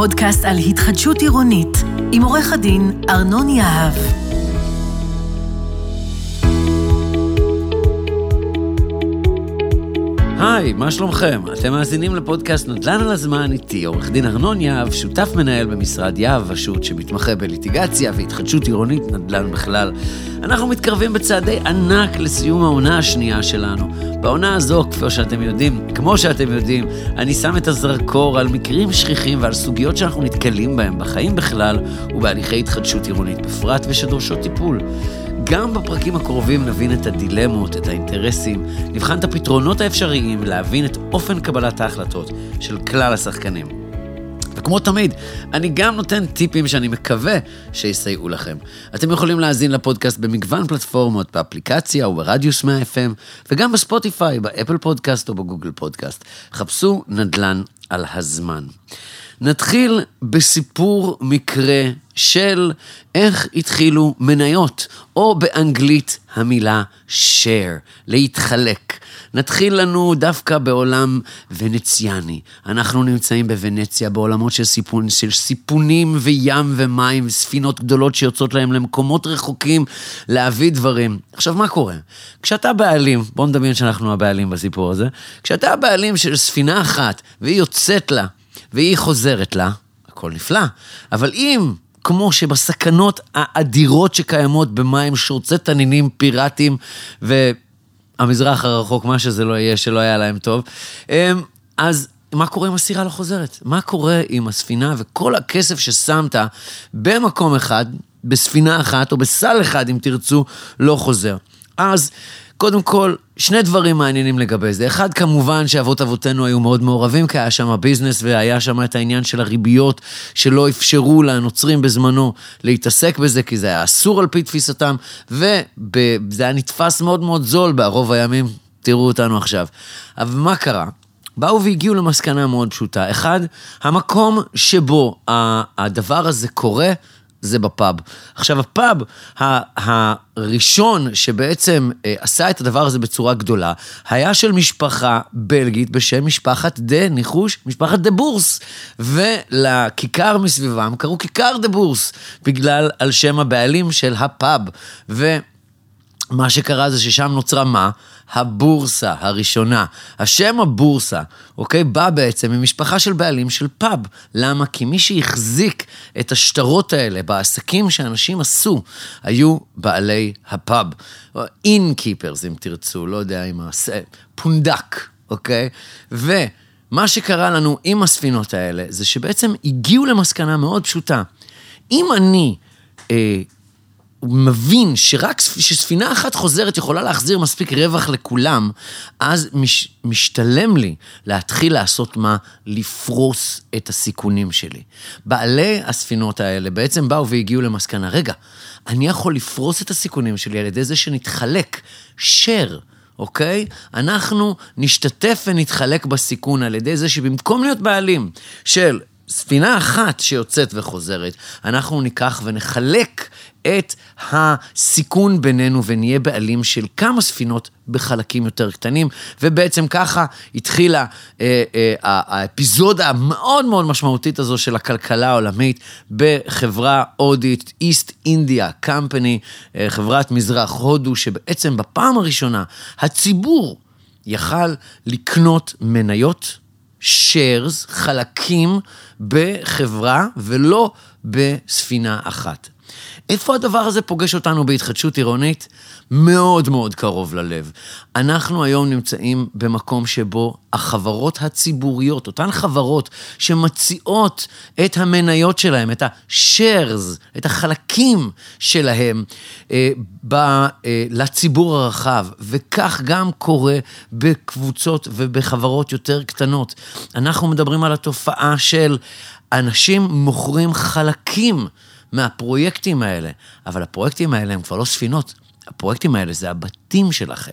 פודקאסט על התחדשות עירונית, עם עורך הדין ארנון יהב. היי, מה שלומכם? אתם מאזינים לפודקאסט נדל"ן על הזמן איתי, עורך דין ארנון יהב, שותף מנהל במשרד יהב ושות' שמתמחה בליטיגציה והתחדשות עירונית נדל"ן בכלל. אנחנו מתקרבים בצעדי ענק לסיום העונה השנייה שלנו. בעונה הזו, כפי שאתם יודעים, כמו שאתם יודעים, אני שם את הזרקור על מקרים שכיחים ועל סוגיות שאנחנו נתקלים בהם בחיים בכלל ובהליכי התחדשות עירונית בפרט ושדורשות טיפול. גם בפרקים הקרובים נבין את הדילמות, את האינטרסים, נבחן את הפתרונות האפשריים, להבין את אופן קבלת ההחלטות של כלל השחקנים. וכמו תמיד, אני גם נותן טיפים שאני מקווה שיסייעו לכם. אתם יכולים להאזין לפודקאסט במגוון פלטפורמות, באפליקציה או ברדיוס 100 FM, וגם בספוטיפיי, באפל פודקאסט או בגוגל פודקאסט. חפשו נדל"ן על הזמן. נתחיל בסיפור מקרה של איך התחילו מניות, או באנגלית המילה share, להתחלק. נתחיל לנו דווקא בעולם ונציאני. אנחנו נמצאים בוונציה, בעולמות של, סיפון, של סיפונים וים ומים, ספינות גדולות שיוצאות להם למקומות רחוקים להביא דברים. עכשיו, מה קורה? כשאתה בעלים, בוא נדמיין שאנחנו הבעלים בסיפור הזה, כשאתה הבעלים של ספינה אחת, והיא יוצאת לה והיא חוזרת לה, הכל נפלא. אבל אם, כמו שבסכנות האדירות שקיימות במים שורצי תנינים פיראטיים, והמזרח הרחוק, מה שזה לא יהיה, שלא היה להם טוב, אמ, אז מה קורה אם הסירה לא חוזרת? מה קורה עם הספינה וכל הכסף ששמת במקום אחד, בספינה אחת, או בסל אחד, אם תרצו, לא חוזר? אז... קודם כל, שני דברים מעניינים לגבי זה. אחד, כמובן שאבות אבותינו היו מאוד מעורבים, כי היה שם ביזנס והיה שם את העניין של הריביות שלא אפשרו לנוצרים בזמנו להתעסק בזה, כי זה היה אסור על פי תפיסתם, וזה היה נתפס מאוד מאוד זול בערוב הימים. תראו אותנו עכשיו. אבל מה קרה? באו והגיעו למסקנה מאוד פשוטה. אחד, המקום שבו הדבר הזה קורה, זה בפאב. עכשיו, הפאב הראשון שבעצם אה, עשה את הדבר הזה בצורה גדולה, היה של משפחה בלגית בשם משפחת דה, ניחוש, משפחת דה בורס. ולכיכר מסביבם קראו כיכר דה בורס, בגלל, על שם הבעלים של הפאב. ומה שקרה זה ששם נוצרה מה? הבורסה הראשונה. השם הבורסה, אוקיי, בא בעצם ממשפחה של בעלים של פאב. למה? כי מי שהחזיק את השטרות האלה בעסקים שאנשים עשו, היו בעלי הפאב. אינקיפרס, אם תרצו, לא יודע אם... פונדק, אוקיי? ומה שקרה לנו עם הספינות האלה, זה שבעצם הגיעו למסקנה מאוד פשוטה. אם אני... אה, הוא מבין שרק שספינה אחת חוזרת יכולה להחזיר מספיק רווח לכולם, אז מש, משתלם לי להתחיל לעשות מה? לפרוס את הסיכונים שלי. בעלי הספינות האלה בעצם באו והגיעו למסקנה, רגע, אני יכול לפרוס את הסיכונים שלי על ידי זה שנתחלק, share. אוקיי? אנחנו נשתתף ונתחלק בסיכון על ידי זה שבמקום להיות בעלים של ספינה אחת שיוצאת וחוזרת, אנחנו ניקח ונחלק את הסיכון בינינו ונהיה בעלים של כמה ספינות בחלקים יותר קטנים, ובעצם ככה התחילה אה, אה, האפיזודה המאוד מאוד משמעותית הזו של הכלכלה העולמית בחברה הודית, East India Company, אה, חברת מזרח הודו, שבעצם בפעם הראשונה הציבור יכל לקנות מניות. shares, חלקים בחברה ולא בספינה אחת. איפה הדבר הזה פוגש אותנו בהתחדשות עירונית? מאוד מאוד קרוב ללב. אנחנו היום נמצאים במקום שבו החברות הציבוריות, אותן חברות שמציעות את המניות שלהם, את ה-shares, את החלקים שלהם אה, ב, אה, לציבור הרחב, וכך גם קורה בקבוצות ובחברות יותר קטנות. אנחנו מדברים על התופעה של אנשים מוכרים חלקים מהפרויקטים האלה, אבל הפרויקטים האלה הם כבר לא ספינות, הפרויקטים האלה זה הבתים שלכם.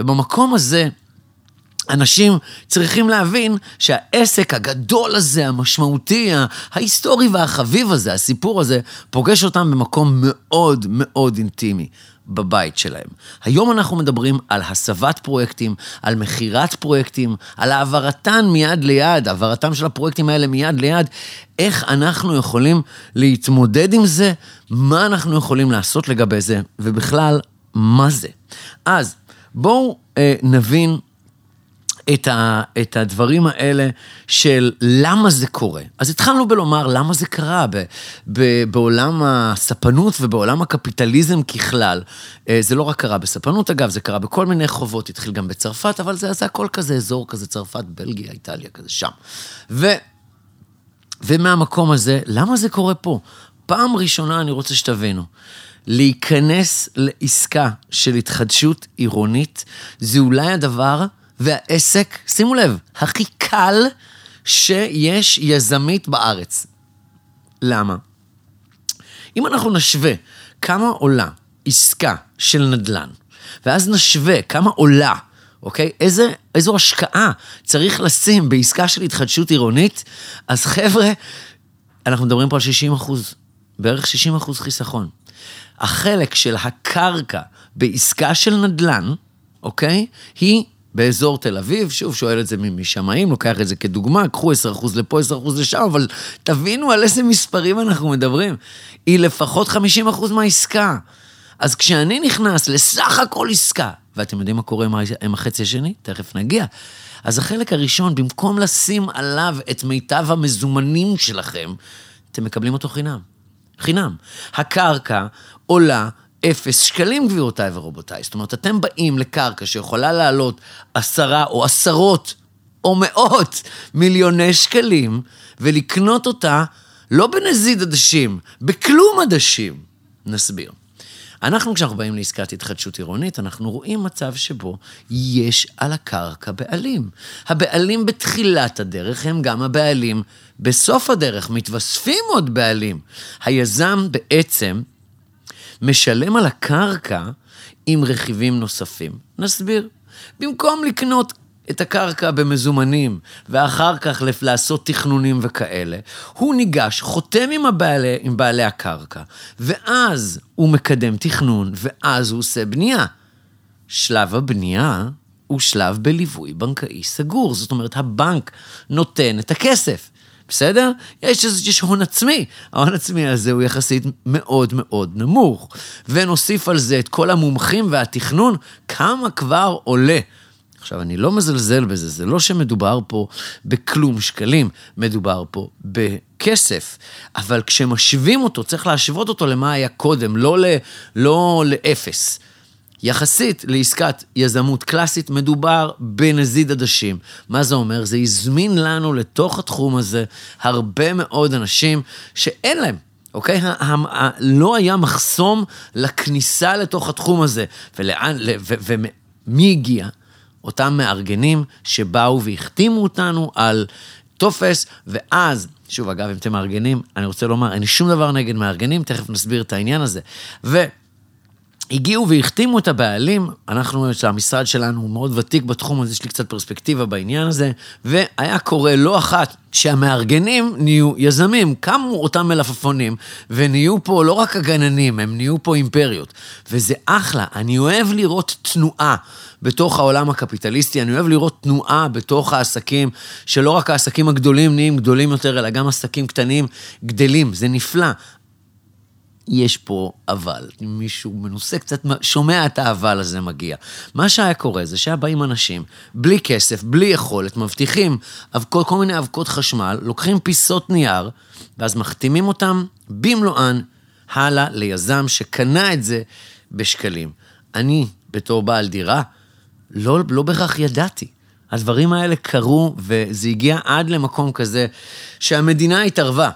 ובמקום הזה, אנשים צריכים להבין שהעסק הגדול הזה, המשמעותי, ההיסטורי והחביב הזה, הסיפור הזה, פוגש אותם במקום מאוד מאוד אינטימי. בבית שלהם. היום אנחנו מדברים על הסבת פרויקטים, על מכירת פרויקטים, על העברתן מיד ליד, העברתם של הפרויקטים האלה מיד ליד, איך אנחנו יכולים להתמודד עם זה, מה אנחנו יכולים לעשות לגבי זה, ובכלל, מה זה. אז בואו אה, נבין את, ה, את הדברים האלה של למה זה קורה. אז התחלנו בלומר למה זה קרה ב, ב, בעולם הספנות ובעולם הקפיטליזם ככלל. אה, זה לא רק קרה בספנות, אגב, זה קרה בכל מיני חובות, התחיל גם בצרפת, אבל זה, זה הכל כזה אזור כזה, צרפת, בלגיה, איטליה, כזה שם. ו, ומהמקום הזה, למה זה קורה פה? פעם ראשונה אני רוצה שתבינו. להיכנס לעסקה של התחדשות עירונית, זה אולי הדבר והעסק, שימו לב, הכי קל שיש יזמית בארץ. למה? אם אנחנו נשווה כמה עולה עסקה של נדל"ן, ואז נשווה כמה עולה, אוקיי? איזה, איזו השקעה צריך לשים בעסקה של התחדשות עירונית, אז חבר'ה, אנחנו מדברים פה על 60 אחוז, בערך 60 אחוז חיסכון. החלק של הקרקע בעסקה של נדל"ן, אוקיי? היא באזור תל אביב, שוב, שואל את זה משמאים, לוקח את זה כדוגמה, קחו 10% לפה, 10% לשם, אבל תבינו על איזה מספרים אנחנו מדברים. היא לפחות 50% מהעסקה. אז כשאני נכנס לסך הכל עסקה, ואתם יודעים מה קורה עם החצי השני? תכף נגיע. אז החלק הראשון, במקום לשים עליו את מיטב המזומנים שלכם, אתם מקבלים אותו חינם. חינם. הקרקע עולה אפס שקלים, גבירותיי ורבותיי. זאת אומרת, אתם באים לקרקע שיכולה לעלות עשרה או עשרות או מאות מיליוני שקלים, ולקנות אותה לא בנזיד עדשים, בכלום עדשים. נסביר. אנחנו, כשאנחנו באים לעסקת התחדשות עירונית, אנחנו רואים מצב שבו יש על הקרקע בעלים. הבעלים בתחילת הדרך הם גם הבעלים בסוף הדרך, מתווספים עוד בעלים. היזם בעצם משלם על הקרקע עם רכיבים נוספים. נסביר. במקום לקנות את הקרקע במזומנים, ואחר כך לעשות תכנונים וכאלה, הוא ניגש, חותם עם, הבעלי, עם בעלי הקרקע, ואז הוא מקדם תכנון, ואז הוא עושה בנייה. שלב הבנייה הוא שלב בליווי בנקאי סגור, זאת אומרת, הבנק נותן את הכסף. בסדר? יש, יש הון עצמי. ההון עצמי הזה הוא יחסית מאוד מאוד נמוך. ונוסיף על זה את כל המומחים והתכנון, כמה כבר עולה. עכשיו, אני לא מזלזל בזה, זה לא שמדובר פה בכלום שקלים, מדובר פה בכסף. אבל כשמשווים אותו, צריך להשוות אותו למה היה קודם, לא, לא לאפס. יחסית לעסקת יזמות קלאסית, מדובר בנזיד עדשים. מה זה אומר? זה הזמין לנו לתוך התחום הזה הרבה מאוד אנשים שאין להם. אוקיי? לא היה מחסום לכניסה לתוך התחום הזה. ולאן, ומי הגיע? אותם מארגנים שבאו והחתימו אותנו על טופס, ואז, שוב, אגב, אם אתם מארגנים, אני רוצה לומר, אין לי שום דבר נגד מארגנים, תכף נסביר את העניין הזה. ו... הגיעו והחתימו את הבעלים, אנחנו, המשרד שלנו הוא מאוד ותיק בתחום הזה, יש לי קצת פרספקטיבה בעניין הזה, והיה קורה לא אחת שהמארגנים נהיו יזמים, קמו אותם מלפפונים, ונהיו פה לא רק הגננים, הם נהיו פה אימפריות. וזה אחלה, אני אוהב לראות תנועה בתוך העולם הקפיטליסטי, אני אוהב לראות תנועה בתוך העסקים, שלא רק העסקים הגדולים נהיים גדולים יותר, אלא גם עסקים קטנים גדלים, זה נפלא. יש פה אבל. מישהו מנוסה קצת, שומע את האבל הזה מגיע. מה שהיה קורה זה שהיה באים אנשים, בלי כסף, בלי יכולת, מבטיחים אבקות, כל מיני אבקות חשמל, לוקחים פיסות נייר, ואז מחתימים אותם במלואן הלאה ליזם שקנה את זה בשקלים. אני, בתור בעל דירה, לא, לא בהכרח ידעתי. הדברים האלה קרו, וזה הגיע עד למקום כזה שהמדינה התערבה.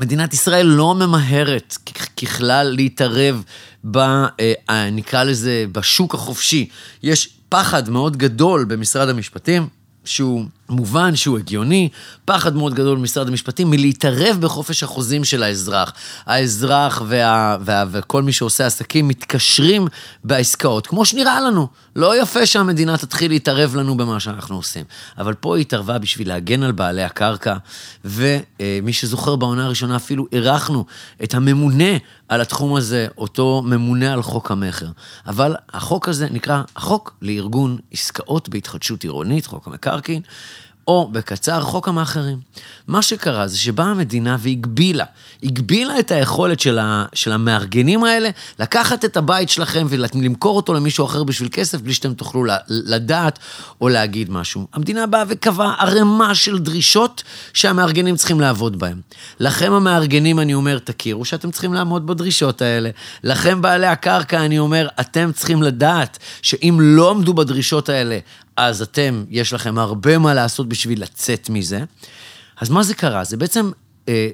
מדינת ישראל לא ממהרת ככלל להתערב ב... אה, נקרא לזה, בשוק החופשי. יש פחד מאוד גדול במשרד המשפטים, שהוא מובן שהוא הגיוני, פחד מאוד גדול במשרד המשפטים מלהתערב בחופש החוזים של האזרח. האזרח וה, וה, וכל מי שעושה עסקים מתקשרים בעסקאות, כמו שנראה לנו. לא יפה שהמדינה תתחיל להתערב לנו במה שאנחנו עושים. אבל פה היא התערבה בשביל להגן על בעלי הקרקע, ומי שזוכר בעונה הראשונה אפילו אירחנו את הממונה על התחום הזה, אותו ממונה על חוק המכר. אבל החוק הזה נקרא החוק לארגון עסקאות בהתחדשות עירונית, חוק המקרקעין. או בקצר, חוק המאכערים. מה שקרה זה שבאה המדינה והגבילה, הגבילה את היכולת של, ה, של המארגנים האלה לקחת את הבית שלכם ולמכור אותו למישהו אחר בשביל כסף, בלי שאתם תוכלו לדעת או להגיד משהו. המדינה באה וקבעה ערימה של דרישות שהמארגנים צריכים לעבוד בהן. לכם המארגנים, אני אומר, תכירו שאתם צריכים לעמוד בדרישות האלה. לכם בעלי הקרקע, אני אומר, אתם צריכים לדעת שאם לא עמדו בדרישות האלה, אז אתם, יש לכם הרבה מה לעשות בשביל לצאת מזה. אז מה זה קרה? זה בעצם, אה,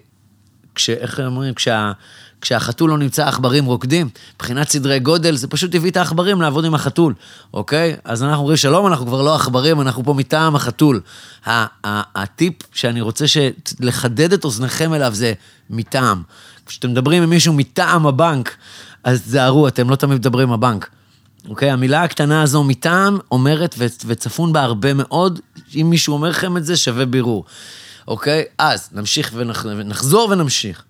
כש, איך אומרים, כשה, כשהחתול לא נמצא, העכברים רוקדים. מבחינת סדרי גודל, זה פשוט הביא את העכברים לעבוד עם החתול, אוקיי? אז אנחנו אומרים, שלום, אנחנו כבר לא עכברים, אנחנו פה מטעם החתול. הטיפ שאני רוצה לחדד את אוזניכם אליו זה מטעם. כשאתם מדברים עם מישהו מטעם הבנק, אז תזהרו, אתם לא תמיד מדברים עם הבנק. אוקיי? המילה הקטנה הזו מטעם אומרת וצפון בה הרבה מאוד. אם מישהו אומר לכם את זה, שווה בירור. אוקיי? אז נמשיך ונחזור ונמשיך.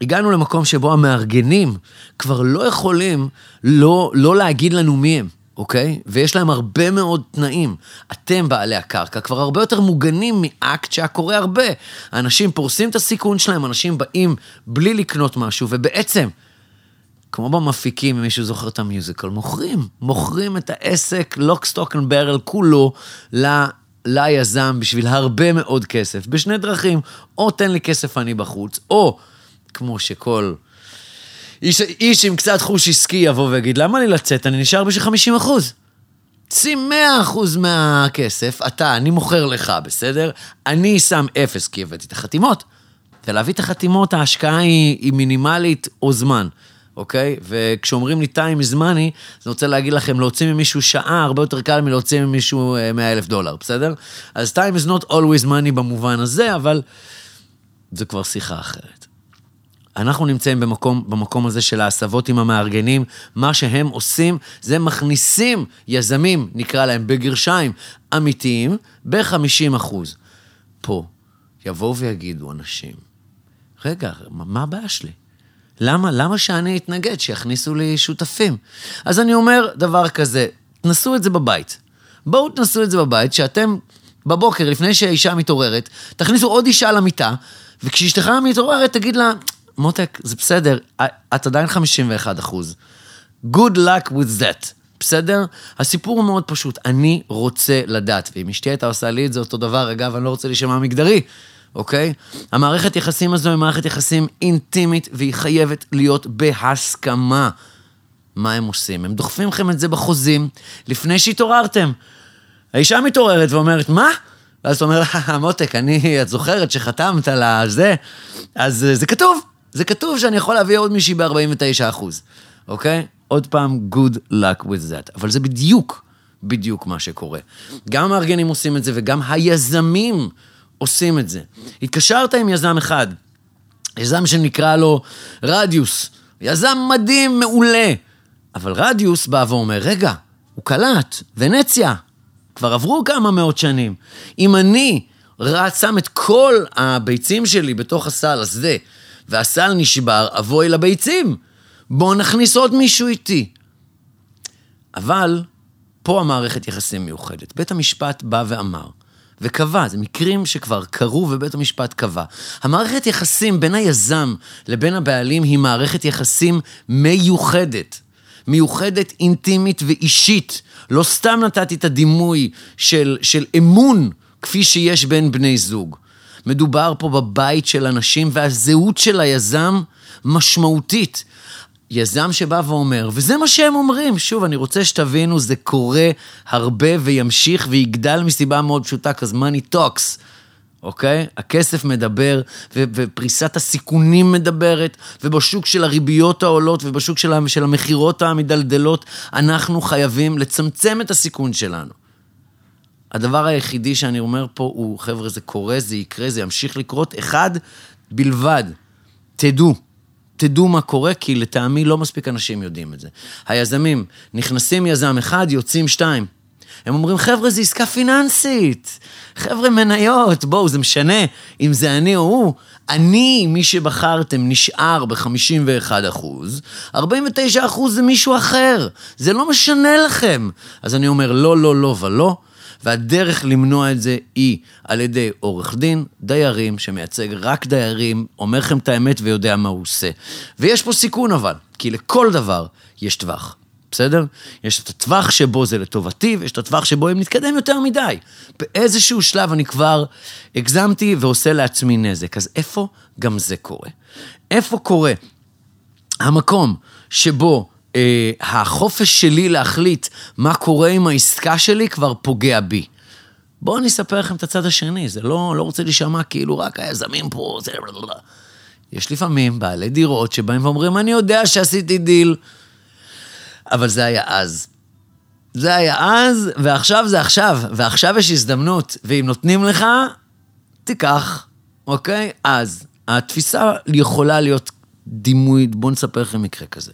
הגענו למקום שבו המארגנים כבר לא יכולים לא, לא להגיד לנו מי הם, אוקיי? ויש להם הרבה מאוד תנאים. אתם, בעלי הקרקע, כבר הרבה יותר מוגנים מאקט שהיה קורה הרבה. אנשים פורסים את הסיכון שלהם, אנשים באים בלי לקנות משהו, ובעצם... כמו במפיקים, אם מישהו זוכר את ה musical, מוכרים, מוכרים את העסק, lock, stock and barrel, כולו, ל... ליזם בשביל הרבה מאוד כסף, בשני דרכים, או תן לי כסף אני בחוץ, או כמו שכל איש, איש עם קצת חוש עסקי יבוא ויגיד, למה לי לצאת? אני נשאר בשביל 50 אחוז. שים 100 אחוז מהכסף, אתה, אני מוכר לך, בסדר? אני שם אפס כי הבאתי את החתימות. ולהביא את החתימות, ההשקעה היא, היא מינימלית או זמן. אוקיי? וכשאומרים לי time is money, אני רוצה להגיד לכם, להוציא ממישהו שעה הרבה יותר קל מלהוציא ממישהו 100 אה, אלף דולר, בסדר? אז time is not always money במובן הזה, אבל זה כבר שיחה אחרת. אנחנו נמצאים במקום, במקום הזה של ההסבות עם המארגנים. מה שהם עושים, זה מכניסים יזמים, נקרא להם בגרשיים, אמיתיים, ב-50 אחוז. פה יבואו ויגידו אנשים, רגע, מה הבעיה שלי? למה, למה שאני אתנגד שיכניסו לי שותפים? אז אני אומר דבר כזה, תנסו את זה בבית. בואו תנסו את זה בבית, שאתם בבוקר, לפני שהאישה מתעוררת, תכניסו עוד אישה למיטה, וכשאשתך מתעוררת, תגיד לה, מותק, זה בסדר, את עדיין 51 אחוז. Good luck with that. בסדר? הסיפור הוא מאוד פשוט, אני רוצה לדעת, ואם אשתי הייתה עושה לי את זה אותו דבר, אגב, אני לא רוצה להישמע מגדרי, אוקיי? המערכת יחסים הזו היא מערכת יחסים אינטימית, והיא חייבת להיות בהסכמה. מה הם עושים? הם דוחפים לכם את זה בחוזים לפני שהתעוררתם. האישה מתעוררת ואומרת, מה? ואז אתה אומר לה, מותק, אני, את זוכרת שחתמת על הזה? אז זה כתוב, זה כתוב שאני יכול להביא עוד מישהי ב-49 אחוז, אוקיי? עוד פעם, good luck with that. אבל זה בדיוק, בדיוק מה שקורה. גם המארגנים עושים את זה וגם היזמים עושים את זה. התקשרת עם יזם אחד, יזם שנקרא לו רדיוס, יזם מדהים, מעולה, אבל רדיוס בא ואומר, רגע, הוא קלט, ונציה, כבר עברו כמה מאות שנים. אם אני רץ, שם את כל הביצים שלי בתוך הסל הזה, והסל נשבר, אבוי לביצים. בואו נכניס עוד מישהו איתי. אבל פה המערכת יחסים מיוחדת. בית המשפט בא ואמר, וקבע, זה מקרים שכבר קרו ובית המשפט קבע. המערכת יחסים בין היזם לבין הבעלים היא מערכת יחסים מיוחדת. מיוחדת, אינטימית ואישית. לא סתם נתתי את הדימוי של, של אמון כפי שיש בין בני זוג. מדובר פה בבית של אנשים והזהות של היזם משמעותית. יזם שבא ואומר, וזה מה שהם אומרים, שוב, אני רוצה שתבינו, זה קורה הרבה וימשיך ויגדל מסיבה מאוד פשוטה, כי money talks, אוקיי? הכסף מדבר, ו- ופריסת הסיכונים מדברת, ובשוק של הריביות העולות ובשוק של, של המכירות המדלדלות, אנחנו חייבים לצמצם את הסיכון שלנו. הדבר היחידי שאני אומר פה הוא, חבר'ה, זה קורה, זה יקרה, זה ימשיך לקרות. אחד בלבד, תדעו. תדעו מה קורה, כי לטעמי לא מספיק אנשים יודעים את זה. היזמים, נכנסים יזם אחד, יוצאים שתיים. הם אומרים, חבר'ה, זו עסקה פיננסית. חבר'ה, מניות, בואו, זה משנה אם זה אני או הוא. אני, מי שבחרתם, נשאר ב-51 אחוז, 49 אחוז זה מישהו אחר. זה לא משנה לכם. אז אני אומר, לא, לא, לא ולא. והדרך למנוע את זה היא על ידי עורך דין, דיירים, שמייצג רק דיירים, אומר לכם את האמת ויודע מה הוא עושה. ויש פה סיכון אבל, כי לכל דבר יש טווח. בסדר? יש את הטווח שבו זה לטובתי, ויש את הטווח שבו אם נתקדם יותר מדי. באיזשהו שלב אני כבר הגזמתי ועושה לעצמי נזק. אז איפה גם זה קורה? איפה קורה המקום שבו אה, החופש שלי להחליט מה קורה עם העסקה שלי כבר פוגע בי? בואו אני אספר לכם את הצד השני, זה לא, לא רוצה להישמע כאילו רק היזמים פה, זה... יש לפעמים בעלי דירות שבאים ואומרים, אני יודע שעשיתי דיל. אבל זה היה אז. זה היה אז, ועכשיו זה עכשיו, ועכשיו יש הזדמנות, ואם נותנים לך, תיקח, אוקיי? אז התפיסה יכולה להיות דימוי, בואו נספר לכם מקרה כזה.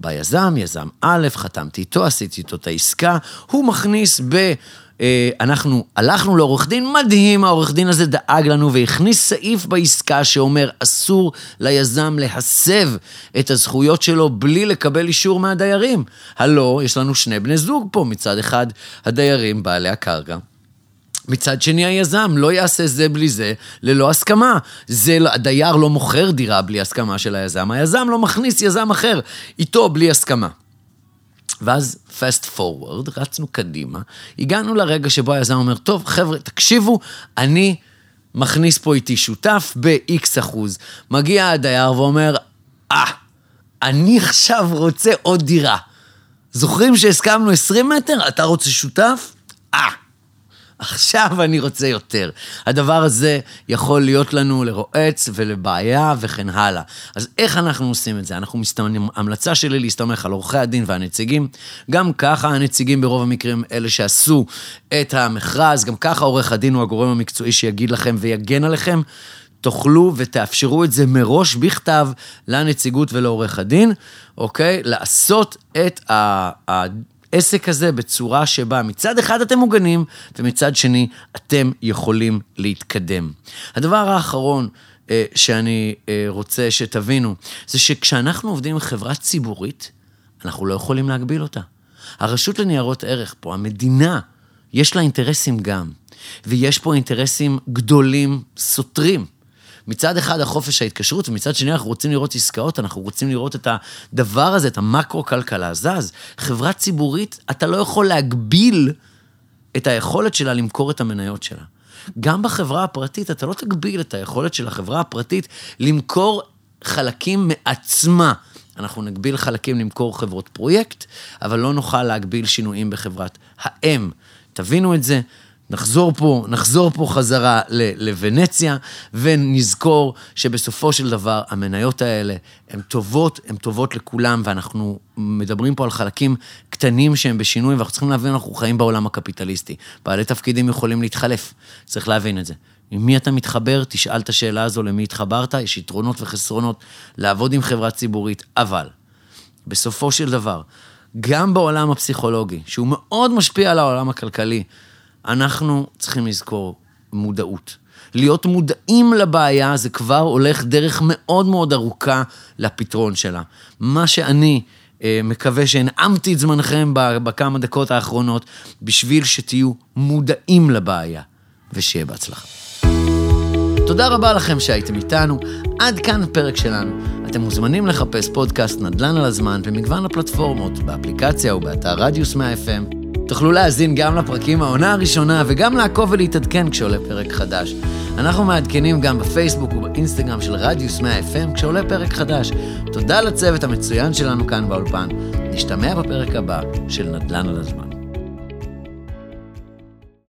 בא יזם, א', חתמתי איתו, עשיתי איתו את העסקה, הוא מכניס ב... אה, אנחנו הלכנו לעורך דין, מדהים, העורך דין הזה דאג לנו והכניס סעיף בעסקה שאומר אסור ליזם להסב את הזכויות שלו בלי לקבל אישור מהדיירים. הלא, יש לנו שני בני זוג פה, מצד אחד הדיירים, בעלי הקרקע. מצד שני היזם לא יעשה זה בלי זה, ללא הסכמה. זה, לא, הדייר לא מוכר דירה בלי הסכמה של היזם, היזם לא מכניס יזם אחר איתו בלי הסכמה. ואז fast forward, רצנו קדימה, הגענו לרגע שבו היזם אומר, טוב, חבר'ה, תקשיבו, אני מכניס פה איתי שותף ב-X אחוז. מגיע הדייר ואומר, אה, ah, אני עכשיו רוצה עוד דירה. זוכרים שהסכמנו 20 מטר? אתה רוצה שותף? אה. Ah. עכשיו אני רוצה יותר. הדבר הזה יכול להיות לנו לרועץ ולבעיה וכן הלאה. אז איך אנחנו עושים את זה? אנחנו מסתמנים, המלצה שלי להסתמך על עורכי הדין והנציגים. גם ככה הנציגים ברוב המקרים אלה שעשו את המכרז, גם ככה עורך הדין הוא הגורם המקצועי שיגיד לכם ויגן עליכם. תוכלו ותאפשרו את זה מראש בכתב לנציגות ולעורך הדין, אוקיי? לעשות את ה... העסק הזה בצורה שבה מצד אחד אתם מוגנים, ומצד שני אתם יכולים להתקדם. הדבר האחרון אה, שאני אה, רוצה שתבינו, זה שכשאנחנו עובדים עם חברה ציבורית, אנחנו לא יכולים להגביל אותה. הרשות לניירות ערך פה, המדינה, יש לה אינטרסים גם, ויש פה אינטרסים גדולים, סותרים. מצד אחד החופש ההתקשרות, ומצד שני אנחנו רוצים לראות עסקאות, אנחנו רוצים לראות את הדבר הזה, את המקרו-כלכלה זז. חברה ציבורית, אתה לא יכול להגביל את היכולת שלה למכור את המניות שלה. גם בחברה הפרטית, אתה לא תגביל את היכולת של החברה הפרטית למכור חלקים מעצמה. אנחנו נגביל חלקים למכור חברות פרויקט, אבל לא נוכל להגביל שינויים בחברת האם. תבינו את זה, נחזור פה, נחזור פה חזרה לוונציה, ונזכור שבסופו של דבר המניות האלה הן טובות, הן טובות לכולם, ואנחנו מדברים פה על חלקים קטנים שהם בשינוי, ואנחנו צריכים להבין, אנחנו חיים בעולם הקפיטליסטי. בעלי תפקידים יכולים להתחלף, צריך להבין את זה. עם מי אתה מתחבר, תשאל את השאלה הזו למי התחברת, יש יתרונות וחסרונות לעבוד עם חברה ציבורית, אבל בסופו של דבר, גם בעולם הפסיכולוגי, שהוא מאוד משפיע על העולם הכלכלי, אנחנו צריכים לזכור מודעות. להיות מודעים לבעיה זה כבר הולך דרך מאוד מאוד ארוכה לפתרון שלה. מה שאני אה, מקווה שהנעמתי את זמנכם בכמה דקות האחרונות, בשביל שתהיו מודעים לבעיה, ושיהיה בהצלחה. תודה רבה לכם שהייתם איתנו. עד כאן הפרק שלנו. אתם מוזמנים לחפש פודקאסט נדל"ן על הזמן במגוון הפלטפורמות, באפליקציה ובאתר רדיוס 100 FM. תוכלו להאזין גם לפרקים העונה הראשונה וגם לעקוב ולהתעדכן כשעולה פרק חדש. אנחנו מעדכנים גם בפייסבוק ובאינסטגרם של רדיוס 100 FM כשעולה פרק חדש. תודה לצוות המצוין שלנו כאן באולפן. נשתמע בפרק הבא של נדל"ן על הזמן.